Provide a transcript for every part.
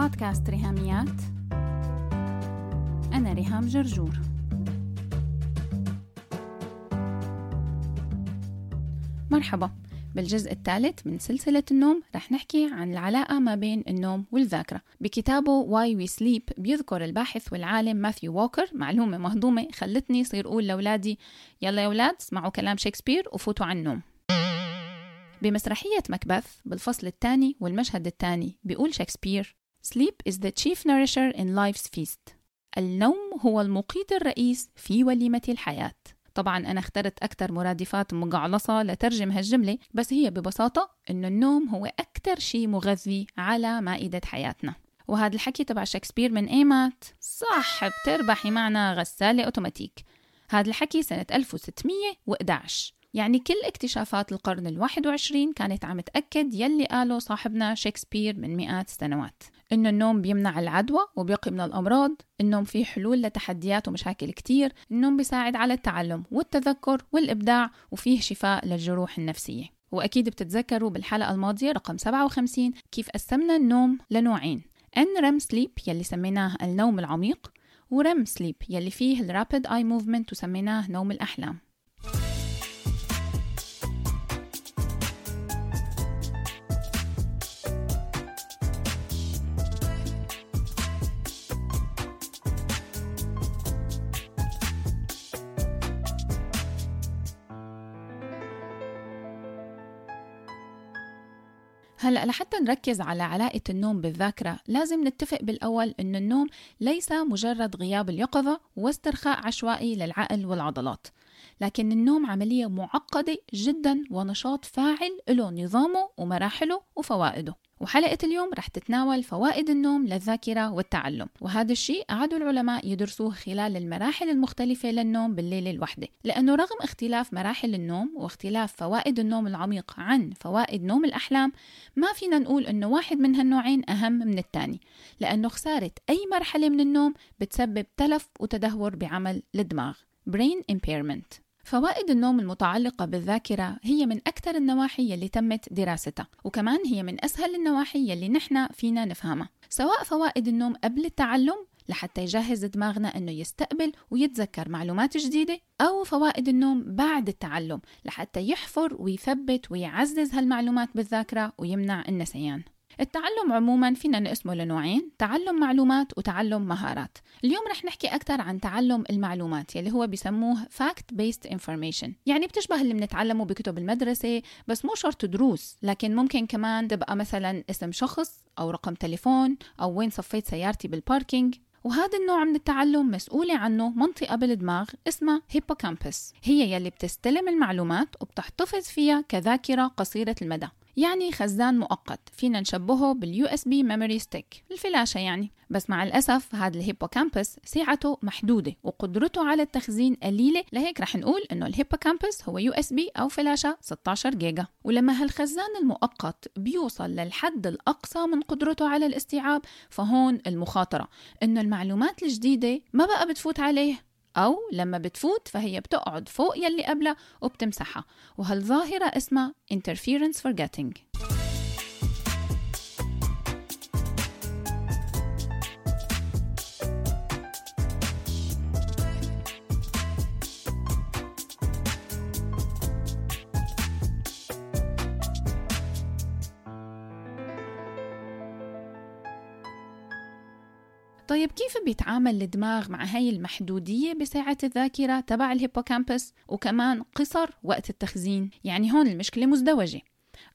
بودكاست ريهاميات. أنا ريهام جرجور. مرحبا. بالجزء الثالث من سلسلة النوم رح نحكي عن العلاقة ما بين النوم والذاكرة. بكتابه Why We Sleep بيذكر الباحث والعالم ماثيو ووكر معلومة مهضومة خلتني صير أقول لأولادي يلا يا أولاد اسمعوا كلام شكسبير وفوتوا على النوم. بمسرحية مكبث بالفصل الثاني والمشهد الثاني بيقول شكسبير Sleep is the chief nourisher in life's feast. النوم هو المقيت الرئيس في وليمة الحياة. طبعا أنا اخترت أكثر مرادفات مجعلصة لترجم هالجملة بس هي ببساطة إنه النوم هو أكثر شيء مغذي على مائدة حياتنا. وهذا الحكي تبع شكسبير من إيمات صح بتربحي معنا غسالة أوتوماتيك. هذا الحكي سنة 1611 يعني كل اكتشافات القرن الواحد وعشرين كانت عم تأكد يلي قاله صاحبنا شكسبير من مئات السنوات. إنه النوم بيمنع العدوى وبيقي من الأمراض النوم فيه حلول لتحديات ومشاكل كتير النوم بيساعد على التعلم والتذكر والإبداع وفيه شفاء للجروح النفسية. وأكيد بتتذكروا بالحلقة الماضية رقم 57 كيف قسمنا النوم لنوعين ان ريم سليب يلي سميناه النوم العميق وريم سليب يلي فيه الرابid اي موفمنت وسميناه نوم الأحلام. هلأ لحتى نركز على علاقة النوم بالذاكرة لازم نتفق بالأول أن النوم ليس مجرد غياب اليقظة واسترخاء عشوائي للعقل والعضلات لكن النوم عملية معقدة جدا ونشاط فاعل له نظامه ومراحله وفوائده. وحلقة اليوم رح تتناول فوائد النوم للذاكرة والتعلم وهذا الشيء قعدوا العلماء يدرسوه خلال المراحل المختلفة للنوم بالليلة الواحدة لأنه رغم اختلاف مراحل النوم واختلاف فوائد النوم العميق عن فوائد نوم الأحلام ما فينا نقول أنه واحد من هالنوعين أهم من الثاني لأنه خسارة أي مرحلة من النوم بتسبب تلف وتدهور بعمل الدماغ brain impairment. فوائد النوم المتعلقة بالذاكرة هي من أكثر النواحي يلي تمت دراستها وكمان هي من أسهل النواحي يلي نحن فينا نفهمها. سواء فوائد النوم قبل التعلم لحتى يجهز دماغنا إنه يستقبل ويتذكر معلومات جديدة أو فوائد النوم بعد التعلم لحتى يحفر ويثبت ويعزز هالمعلومات بالذاكرة ويمنع النسيان. التعلم عموما فينا نقسمه لنوعين تعلم معلومات وتعلم مهارات. اليوم رح نحكي أكثر عن تعلم المعلومات يلي هو بسموه fact based information. يعني بتشبه اللي بنتعلمه بكتب المدرسة بس مو شرط دروس لكن ممكن كمان تبقى مثلا اسم شخص أو رقم تليفون أو وين صفيت سيارتي بال parking وهذا النوع من التعلم مسؤولة عنه منطقة بالدماغ اسمها hippocampus هي يلي بتستلم المعلومات وبتحتفظ فيها كذاكرة قصيرة المدى. يعني خزان مؤقت. فينا نشبهه بال USB memory stick الفلاشة يعني. بس مع الأسف هذا ال hippocampus سعته محدودة وقدرته على التخزين قليلة. لهيك رح نقول إنه ال hippocampus هو USB أو فلاشة 16 جيجا. ولما هالخزان المؤقت بيوصل للحد الأقصى من قدرته على الاستيعاب فهون المخاطرة. إنه المعلومات الجديدة ما بقى بتفوت عليه. أو لما بتفوت فهي بتقعد فوق يلي قبلها وبتمسحها. وهالظاهرة اسمها interference forgetting. طيب كيف بيتعامل الدماغ مع هاي المحدودية بساعة الذاكرة تبع الهيبوكامبس وكمان قصر وقت التخزين؟ يعني هون المشكلة مزدوجة.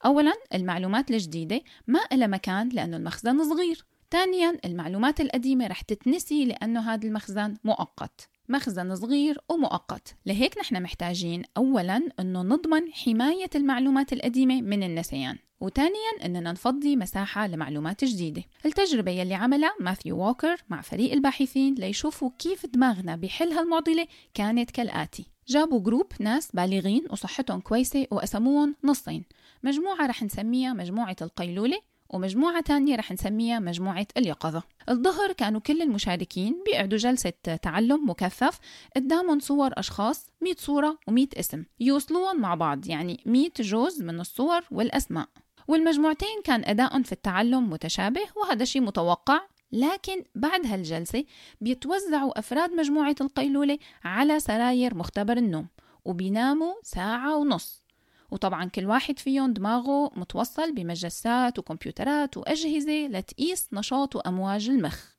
أولا المعلومات الجديدة ما إلها مكان لأنه المخزن صغير. ثانيا المعلومات القديمة رح تتنسي لأنه هذا المخزن مؤقت. مخزن صغير ومؤقت. لهيك نحن محتاجين أولا أنه نضمن حماية المعلومات القديمة من النسيان. وثانيا إننا نفضي مساحة لمعلومات جديدة. التجربة يلي عملها ماثيو ووكر مع فريق الباحثين ليشوفوا كيف دماغنا بحل هالمعضلة كانت كالآتي. جابوا group ناس بالغين وصحتهم كويسة وقسموهم نصين. مجموعة رح نسميها مجموعة القيلولة ومجموعة تانية رح نسميها مجموعة اليقظة. الظهر كانوا كل المشاركين بيقعدوا جلسة تعلم مكثف قدامهم صور أشخاص 100 صورة و100 اسم. يوصلوهم مع بعض يعني 100 جوز من الصور والأسماء. والمجموعتين كان أداء في التعلم متشابه وهذا شيء متوقع لكن بعد هالجلسة بيتوزعوا أفراد مجموعة القيلولة على سراير مختبر النوم وبيناموا ساعة ونص. وطبعا كل واحد فيهم دماغه متوصل بمجسات وكمبيوترات وأجهزة لتقيس نشاط وأمواج المخ.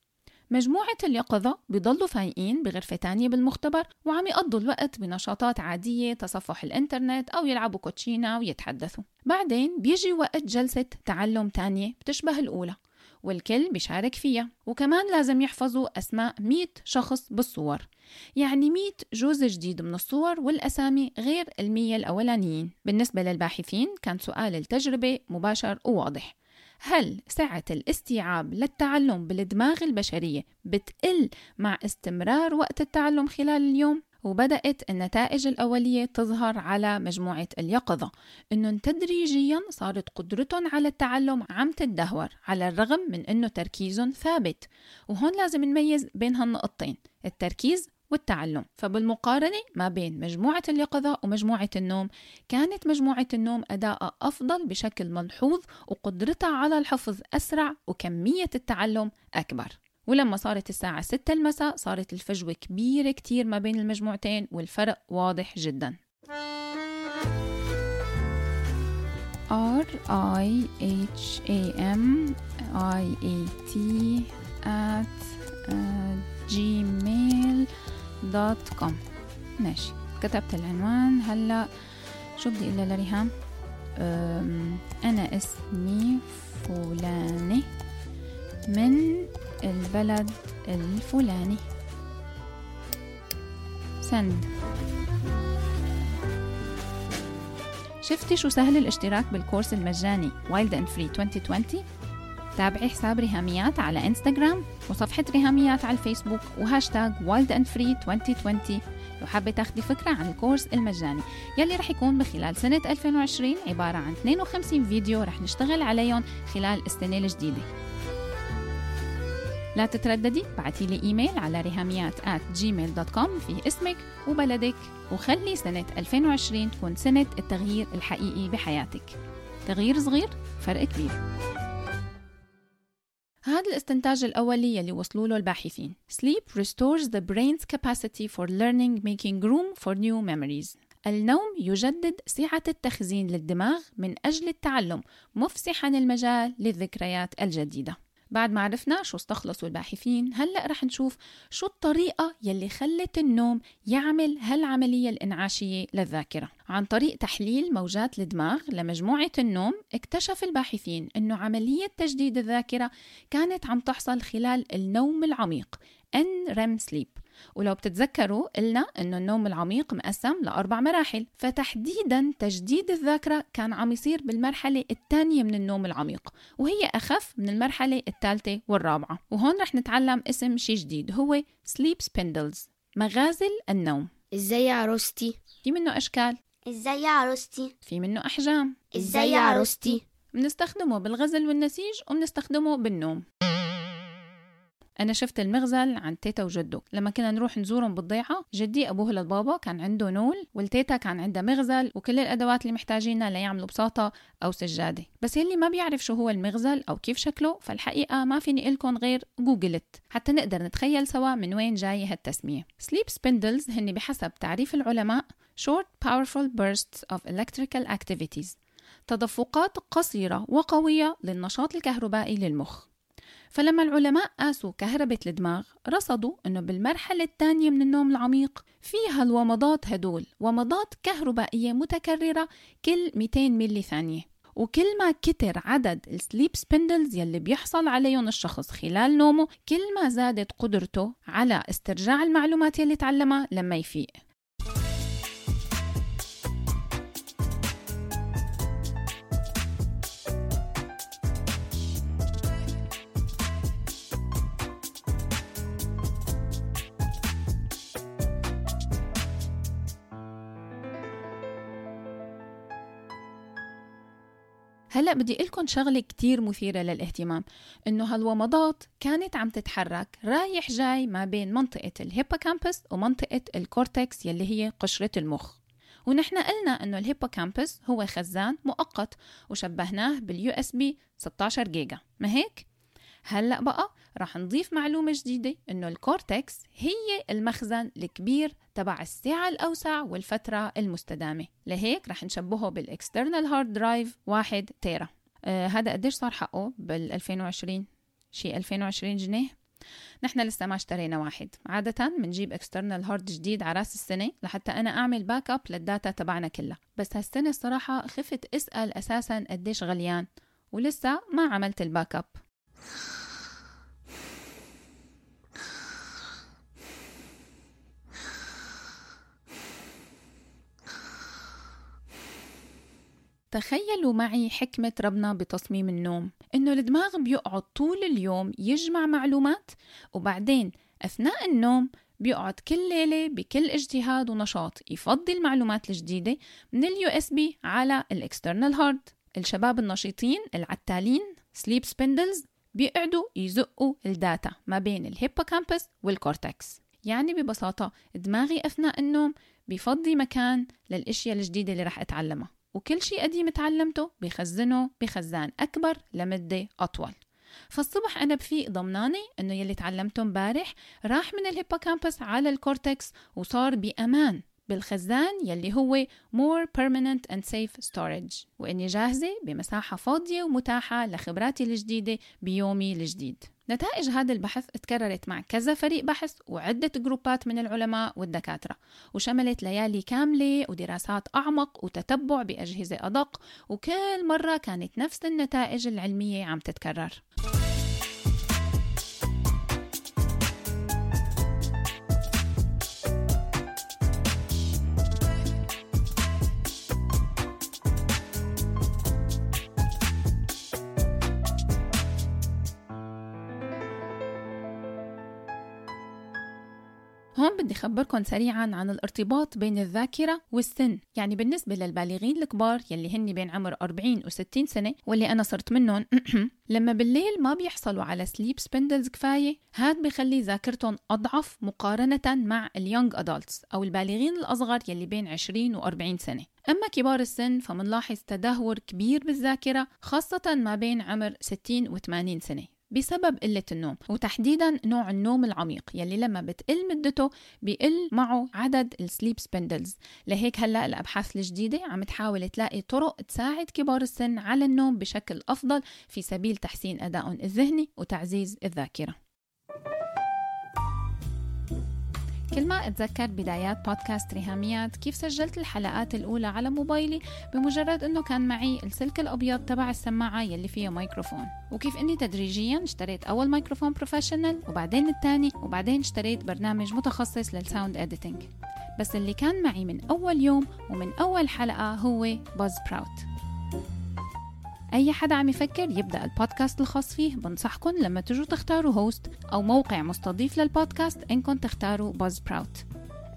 مجموعة اليقظة بيضلوا فايقين بغرفة تانية بالمختبر وعم يقضوا الوقت بنشاطات عادية تصفح الإنترنت أو يلعبوا كوتشينا ويتحدثوا. بعدين بيجي وقت جلسة تعلم تانية بتشبه الأولى والكل بيشارك فيها. وكمان لازم يحفظوا أسماء 100 شخص بالصور. يعني 100 جزء جديد من الصور والأسامي غير المية الأولانيين. بالنسبة للباحثين كان سؤال التجربة مباشر وواضح. هل سعة الاستيعاب للتعلم بالدماغ البشرية بتقل مع استمرار وقت التعلم خلال اليوم؟ وبدأت النتائج الأولية تظهر على مجموعة اليقظة إنه تدريجيا صارت قدرتهم على التعلم عم تتدهور على الرغم من إنه تركيزهم ثابت وهون لازم نميز بين هالنقطتين التركيز والتعلم. فبالمقارنة ما بين مجموعة اليقظة ومجموعة النوم كانت مجموعة النوم أداء أفضل بشكل ملحوظ وقدرتها على الحفظ أسرع وكمية التعلم أكبر. ولما صارت الساعة 6 المساء صارت الفجوة كبيرة كتير ما بين المجموعتين والفرق واضح جدا. R I H A M I A T at uh, gmail دوت كوم. ماشي. كتبت العنوان. هلا شو بدي أقول لريهام؟ أنا اسمي فلانة من البلد الفلاني. سند شفتي شو سهل الاشتراك بال course المجاني Wild and Free 2020 تابعي حساب ريهاميات على إنستغرام وصفحة ريهاميات على الفيسبوك و hashtag Wild and Free 2020 لو حابة تاخدي فكرة عن ال course المجاني يلي رح يكون بخلال سنة 2020 عبارة عن 52 فيديو رح نشتغل عليهم خلال السنة الجديدة. لا تترددي بعتي لي إيميل على ريهاميات at gmail.com في اسمك وبلدك وخلي سنة 2020 تكون سنة التغيير الحقيقي بحياتك. تغيير صغير فرق كبير. هذا الاستنتاج الأولي يلي وصلوا له الباحثين. Sleep restores the brain's capacity for learning making room for new memories. النوم يجدد سعة التخزين للدماغ من أجل التعلم مفسحا المجال للذكريات الجديدة. بعد ما عرفنا شو استخلصوا الباحثين هلأ رح نشوف شو الطريقة يلي خلت النوم يعمل هالعملية الإنعاشية للذاكرة. عن طريق تحليل موجات الدماغ لمجموعة النوم اكتشف الباحثين أنه عملية تجديد الذاكرة كانت عم تحصل خلال النوم العميق NREM sleep. ولو بتتذكروا قلنا إنه النوم العميق مقسم لأربع مراحل فتحديدا تجديد الذاكرة كان عم يصير بالمرحلة الثانية من النوم العميق وهي أخف من المرحلة الثالثة والرابعة. وهون رح نتعلم اسم شيء جديد هو sleep spindles مغازل النوم. إزاي يا عروستي؟ في منه أشكال. إزاي يا عروستي؟ في منه أحجام. إزاي يا عروستي؟ بنستخدمه بالغزل والنسيج وبنستخدمه بالنوم. أنا شفت المغزل عند تيتا وجدو لما كنا نروح نزورهم بالضيعة جدي أبوه للبابا كان عنده نول والتيتا كان عندها مغزل وكل الأدوات اللي محتاجينها ليعملوا بساط أو سجادة. بس يلي ما بيعرف شو هو المغزل أو كيف شكله فالحقيقة ما فيني قلكم غير Google it حتى نقدر نتخيل سوا من وين جاي هالتسمية. sleep spindles هن بحسب تعريف العلماء short powerful bursts of electrical activities. تدفقات قصيرة وقوية للنشاط الكهربائي للمخ. فلما العلماء قاسوا كهربة الدماغ رصدوا أنه بالمرحلة الثانية من النوم العميق فيها الومضات هدول ومضات كهربائية متكررة كل 200 ملي ثانية. وكل ما كتر عدد السليب سبندلز يلي بيحصل عليهم الشخص خلال نومه كل ما زادت قدرته على استرجاع المعلومات يلي تعلمها لما يفيق. هلا بدي قلكم شغلة كتير مثيرة للاهتمام. إنه هالومضات كانت عم تتحرك رايح جاي ما بين منطقة ال hippocampus ومنطقة ال cortex يلي هي قشرة المخ. ونحن قلنا إنه ال hippocampus هو خزان مؤقت وشبهناه بال USB 16 جيجا. ما هيك؟ هلأ بقى رح نضيف معلومة جديدة إنه ال cortex هي المخزن الكبير تبع السعة الأوسع والفترة المستدامة. لهيك رح نشبهه بال external hard drive 1 تيرا. آه هذا قديش صار حقه بال 2020 شي 2020 جنيه؟ نحن لسه ما اشترينا واحد. عادة بنجيب external hard جديد على راس السنة لحتى أنا أعمل backup لل data تبعنا كلها. بس هالسنة الصراحة خفت أسأل أساسا قديش غليان ولسه ما عملت ال backup تخيلوا معي حكمة ربنا بتصميم النوم. إنه الدماغ بيقعد طول اليوم يجمع معلومات وبعدين أثناء النوم بيقعد كل ليلة بكل اجتهاد ونشاط يفضي المعلومات الجديدة من ال USB على ال external hard الشباب النشيطين العتالين sleep spindles بيقعدوا يزقوا ال data ما بين ال hippocampus وال cortex يعني ببساطة دماغي أثناء النوم بيفضي مكان للأشياء الجديدة اللي رح أتعلمها. وكل شيء قديم تعلمته بخزنه بخزان أكبر لمدة أطول. فالصبح أنا بفيق ضمناني إنه يلي تعلمته امبارح راح من ال hippocampus على ال cortex وصار بأمان. بالخزان يلي هو more permanent and safe storage وإني جاهزة بمساحة فاضية ومتاحة لخبراتي الجديدة بيومي الجديد. نتائج هذا البحث تكررت مع كذا فريق بحث وعدة جروبات من العلماء والدكاترة وشملت ليالي كاملة ودراسات أعمق وتتبع بأجهزة أدق وكل مرة كانت نفس النتائج العلمية عم تتكرر. هون بدي خبركم سريعا عن الارتباط بين الذاكرة والسن. يعني بالنسبة للبالغين الكبار يلي هن بين عمر 40 و 60 سنة واللي أنا صرت منهم لما بالليل ما بيحصلوا على sleep spindles كفاية هاد بخلي ذاكرتهم أضعف مقارنة مع ال young adults أو البالغين الأصغر يلي بين 20 و 40 سنة. أما كبار السن فمنلاحظ تدهور كبير بالذاكرة خاصة ما بين عمر 60 و 80 سنة. بسبب قلة النوم وتحديدا نوع النوم العميق يلي لما بتقل مدته بيقل معه عدد ال sleep spindles لهيك هلأ الأبحاث الجديدة عم تحاول تلاقي طرق تساعد كبار السن على النوم بشكل أفضل في سبيل تحسين أدائهم الذهني وتعزيز الذاكرة. كل ما أتذكر بدايات بودكاست ريهاميات كيف سجلت الحلقات الأولى على موبايلي؟ بمجرد أنه كان معي السلك الأبيض تبع السماعة يلي فيها ميكروفون. وكيف أني تدريجيا اشتريت أول ميكروفون professional وبعدين الثاني وبعدين اشتريت برنامج متخصص لل sound editing بس اللي كان معي من أول يوم ومن أول حلقة هو Buzzsprout أي حدا عم يفكر يبدأ البودكاست الخاص فيه بنصحكم لما تجوا تختاروا host أو موقع مستضيف للبودكاست إنكم تختاروا Buzzsprout ال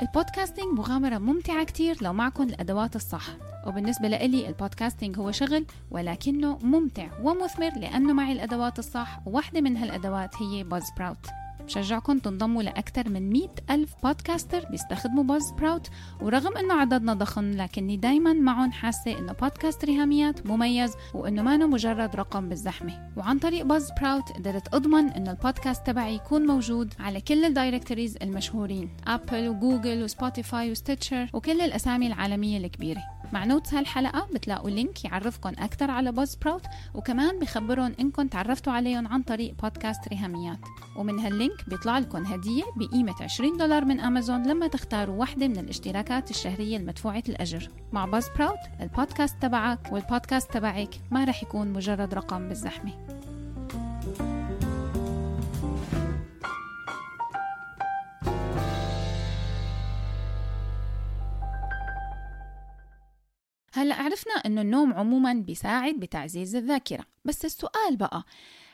podcasting مغامرة ممتعة كتير لو معكم الأدوات الصح. وبالنسبة لإلي ال podcasting هو شغل ولكنه ممتع ومثمر لأنه معي الأدوات الصح وواحدة من هالأدوات هي Buzzsprout بشجعكم تنضموا لأكثر من 100 ألف podcaster بيستخدموا Buzzsprout ورغم أنه عددنا ضخم لكني دايما معهم حاسة أنه بودكاست ريهاميات مميز وأنه ما مجرد رقم بالزحمة. وعن طريق Buzzsprout قدرت أضمن أنه البودكاست تبعي يكون موجود على كل ال directories المشهورين Apple و Google و Spotify و Stitcher وكل الأسامي العالمية الكبيرة. مع notes هالحلقة بتلاقوا link يعرفكم أكثر على Buzzsprout وكمان بخبرهم إنكم تعرفتوا عليهم عن طريق بودكاست ريهاميات ومن هال link بيطلع لكم هدية بقيمة 20 دولار من أمازون لما تختاروا واحدة من الاشتراكات الشهرية المدفوعة الأجر. مع Buzzsprout البودكاست تبعك والبودكاست تبعك ما رح يكون مجرد رقم بالزحمة. هلا عرفنا إنه النوم عموما بيساعد بتعزيز الذاكرة. بس السؤال بقى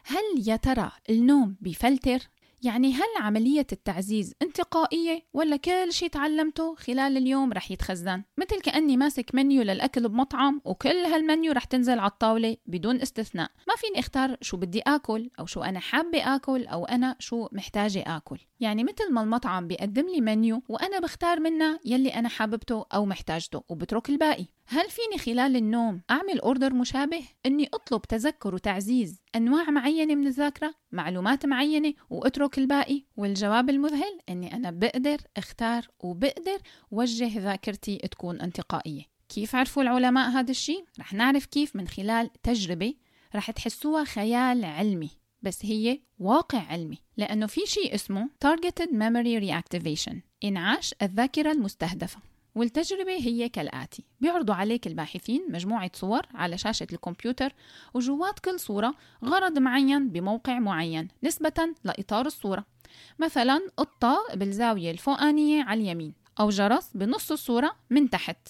هل يا ترى النوم بيفلتر؟ يعني هل عملية التعزيز انتقائية ولا كل شي تعلمته خلال اليوم رح يتخزن؟ مثل كأني ماسك منيو للأكل بمطعم وكل هالمنيو رح تنزل على الطاولة بدون استثناء. ما فيني أختار شو بدي آكل أو شو أنا حابة آكل أو أنا شو محتاجة آكل. يعني مثل ما المطعم بيقدم لي منيو وأنا بختار منه يلي أنا حاببته أو محتاجته وبترك الباقي. هل فيني خلال النوم أعمل order مشابه؟ إني أطلب تذكر وتعزيز أنواع معينة من الذاكرة معلومات معينة وأترك الباقي والجواب المذهل أني أنا بقدر أختار وبقدر وجه ذاكرتي تكون انتقائية كيف عرفوا العلماء هذا الشيء؟ رح نعرف كيف من خلال تجربة رح تحسوها خيال علمي بس هي واقع علمي لأنه في شيء اسمه Targeted Memory Reactivation إنعاش الذاكرة المستهدفة والتجربة هي كالآتي. بيعرضوا عليك الباحثين مجموعة صور على شاشة الكمبيوتر وجوات كل صورة غرض معين بموقع معين نسبة لإطار الصورة. مثلا قطة بالزاوية الفوقانية على اليمين أو جرس بنص الصورة من تحت.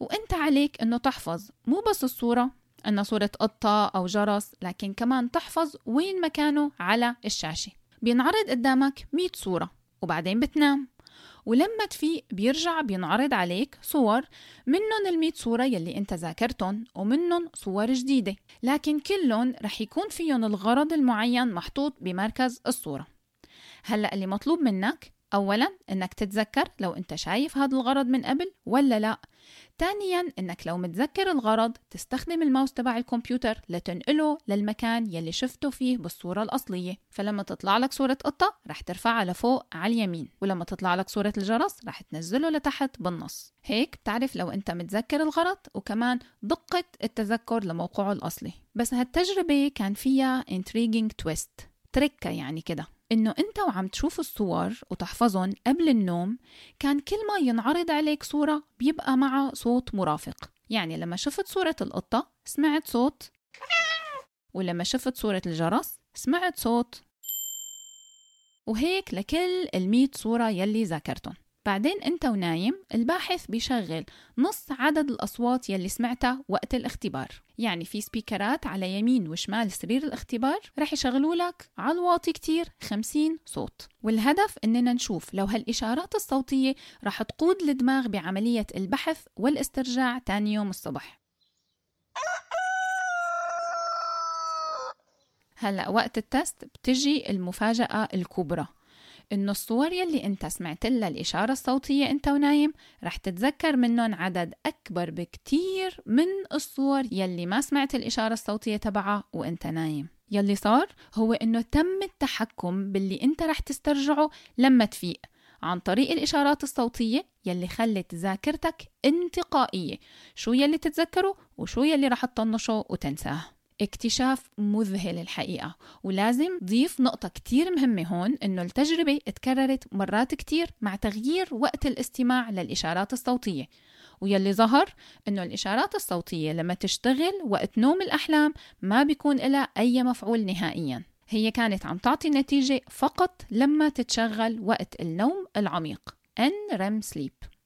وإنت عليك إنه تحفظ مو بس الصورة انها صورة قطة أو جرس لكن كمان تحفظ وين مكانه على الشاشة. بينعرض قدامك 100 صورة وبعدين بتنام. ولما تفيق بيرجع بينعرض عليك صور منهم المية صورة يلي انت ذاكرتهم ومنهم صور جديدة. لكن كلهم رح يكون فيهم الغرض المعين محطوط بمركز الصورة. هلأ اللي مطلوب منك أولا إنك تتذكر لو أنت شايف هذا الغرض من قبل ولا لا. ثانيا إنك لو متذكر الغرض تستخدم الماوس تبع الكمبيوتر لتنقله للمكان يلي شفته فيه بالصورة الأصلية. فلما تطلع لك صورة قطة رح ترفعها لفوق على اليمين ولما تطلع لك صورة الجرس رح تنزله لتحت بالنص. هيك بتعرف لو أنت متذكر الغرض وكمان دقة التذكر لموقعه الأصلي. بس هالتجربة كان فيها intriguing twist تركة يعني كده. إنه أنت وعم تشوف الصور وتحفظهم قبل النوم كان كل ما ينعرض عليك صورة بيبقى معها صوت مرافق. يعني لما شفت صورة القطة سمعت صوت. ولما شفت صورة الجرس سمعت صوت. وهيك لكل المية صورة يلي ذاكرتهم بعدين انت ونايم الباحث بيشغل نص عدد الأصوات يلي سمعتها وقت الاختبار. يعني في سبيكرات على يمين وشمال سرير الاختبار رح يشغلوا لك على الواطي كتير 50 صوت. والهدف إننا نشوف لو هالإشارات الصوتية رح تقود الدماغ بعملية البحث والاسترجاع تاني يوم الصبح. هلأ وقت التست بتجي المفاجأة الكبرى. إنه الصور يلي أنت سمعت لها الإشارة الصوتية أنت ونايم رح تتذكر منهم عدد أكبر بكتير من الصور يلي ما سمعت الإشارة الصوتية تبعها وأنت نايم. يلي صار هو إنه تم التحكم باللي أنت رح تسترجعه لما تفيق عن طريق الإشارات الصوتية يلي خلت ذاكرتك انتقائية. شو يلي تتذكره وشو يلي رح تطنشه وتنساه. اكتشاف مذهل الحقيقة. ولازم ضيف نقطة كتير مهمة هون إنه التجربة اتكررت مرات كتير مع تغيير وقت الاستماع للإشارات الصوتية. ويلي ظهر إنه الإشارات الصوتية لما تشتغل وقت نوم الأحلام ما بيكون لها أي مفعول نهائياً. هي كانت عم تعطي نتيجة فقط لما تتشغل وقت النوم العميق. NREM sleep.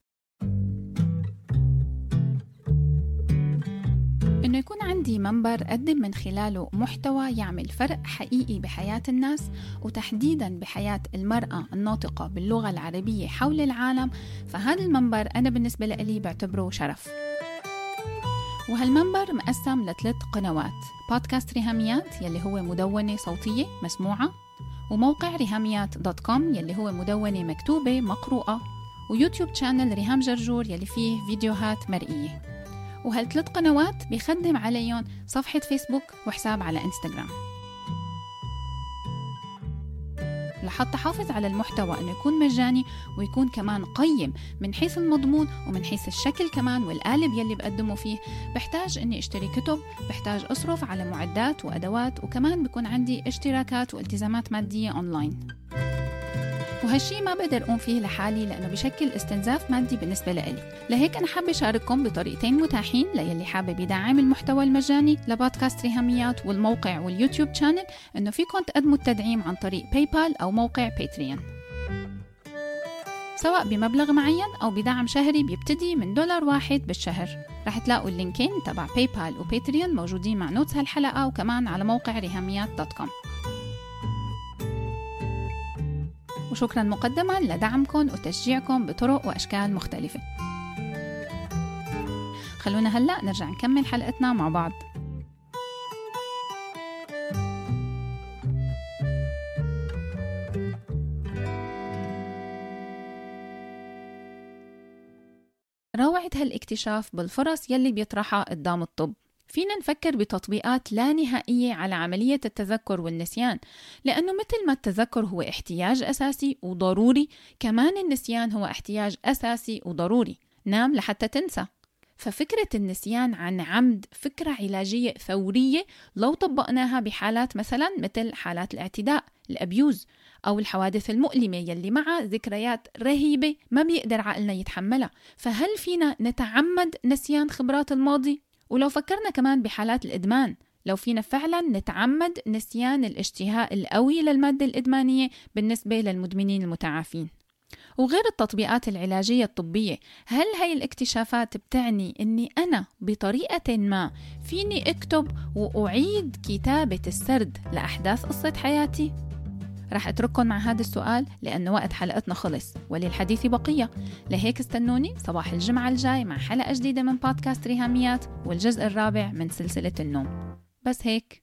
إنه يكون عندي منبر أقدم من خلاله محتوى يعمل فرق حقيقي بحياة الناس وتحديدا بحياة المرأة الناطقة باللغة العربية حول العالم فهذا المنبر أنا بالنسبة لي بعتبره شرف. وهالمنبر مقسم لثلاث قنوات بودكاست ريهاميات يلي هو مدونة صوتية مسموعة وموقع ريهاميات dot com يلي هو مدونة مكتوبة مقروءة ويوتيوب channel ريهام جرجور يلي فيه فيديوهات مرئية. وهالثلاث قنوات بيخدم عليهم صفحة فيسبوك وحساب على إنستغرام. لحتى حافظ على المحتوى إنه يكون مجاني ويكون كمان قيم من حيث المضمون ومن حيث الشكل كمان والقالب يلي بقدمه فيه بحتاج إني أشتري كتب بحتاج أصرف على معدات وأدوات وكمان بكون عندي اشتراكات والتزامات مادية أونلاين. وهالشي ما بقدر أقوم فيه لحالي لأنه بشكل استنزاف مادي بالنسبة لإلي. لهيك أنا حابة أشارككم بطريقتين متاحين للي حابب يدعم المحتوى المجاني لبودكاست ريهاميات والموقع واليوتيوب channel إنه فيكم تقدموا التدعيم عن طريق باي بال أو موقع باتريون سواء بمبلغ معين أو بدعم شهري بيبتدي من دولار واحد بالشهر. رح تلاقوا اللينكين تبع باي بال وباتريون موجودين مع notes هالحلقة وكمان على موقع ريهاميات dot com وشكرا مقدما لدعمكم وتشجيعكم بطرق وأشكال مختلفة. خلونا هلأ نرجع نكمل حلقتنا مع بعض. روعة هالاكتشاف بالفرص يلي بيطرحها قدام الطب. فينا نفكر بتطبيقات لا نهائية على عملية التذكر والنسيان لأنه مثل ما التذكر هو احتياج أساسي وضروري كمان النسيان هو احتياج أساسي وضروري. نام لحتى تنسى. ففكرة النسيان عن عمد فكرة علاجية ثورية لو طبقناها بحالات مثلا مثل حالات الاعتداء الأبيوز أو الحوادث المؤلمة يلي معها ذكريات رهيبة ما بيقدر عقلنا يتحملها. فهل فينا نتعمد نسيان خبرات الماضي؟ ولو فكرنا كمان بحالات الإدمان لو فينا فعلا نتعمد نسيان الاشتهاء القوي للمادة الإدمانية بالنسبة للمدمنين المتعافين وغير التطبيقات العلاجية الطبية هل هاي الاكتشافات بتعني أني أنا بطريقة ما فيني أكتب وأعيد كتابة السرد لأحداث قصة حياتي؟ رح أترككم مع هذا السؤال لأن وقت حلقتنا خلص. وللحديث بقية. لهيك استنوني صباح الجمعة الجاي مع حلقة جديدة من بودكاست ريهاميات والجزء الرابع من سلسلة النوم. بس هيك.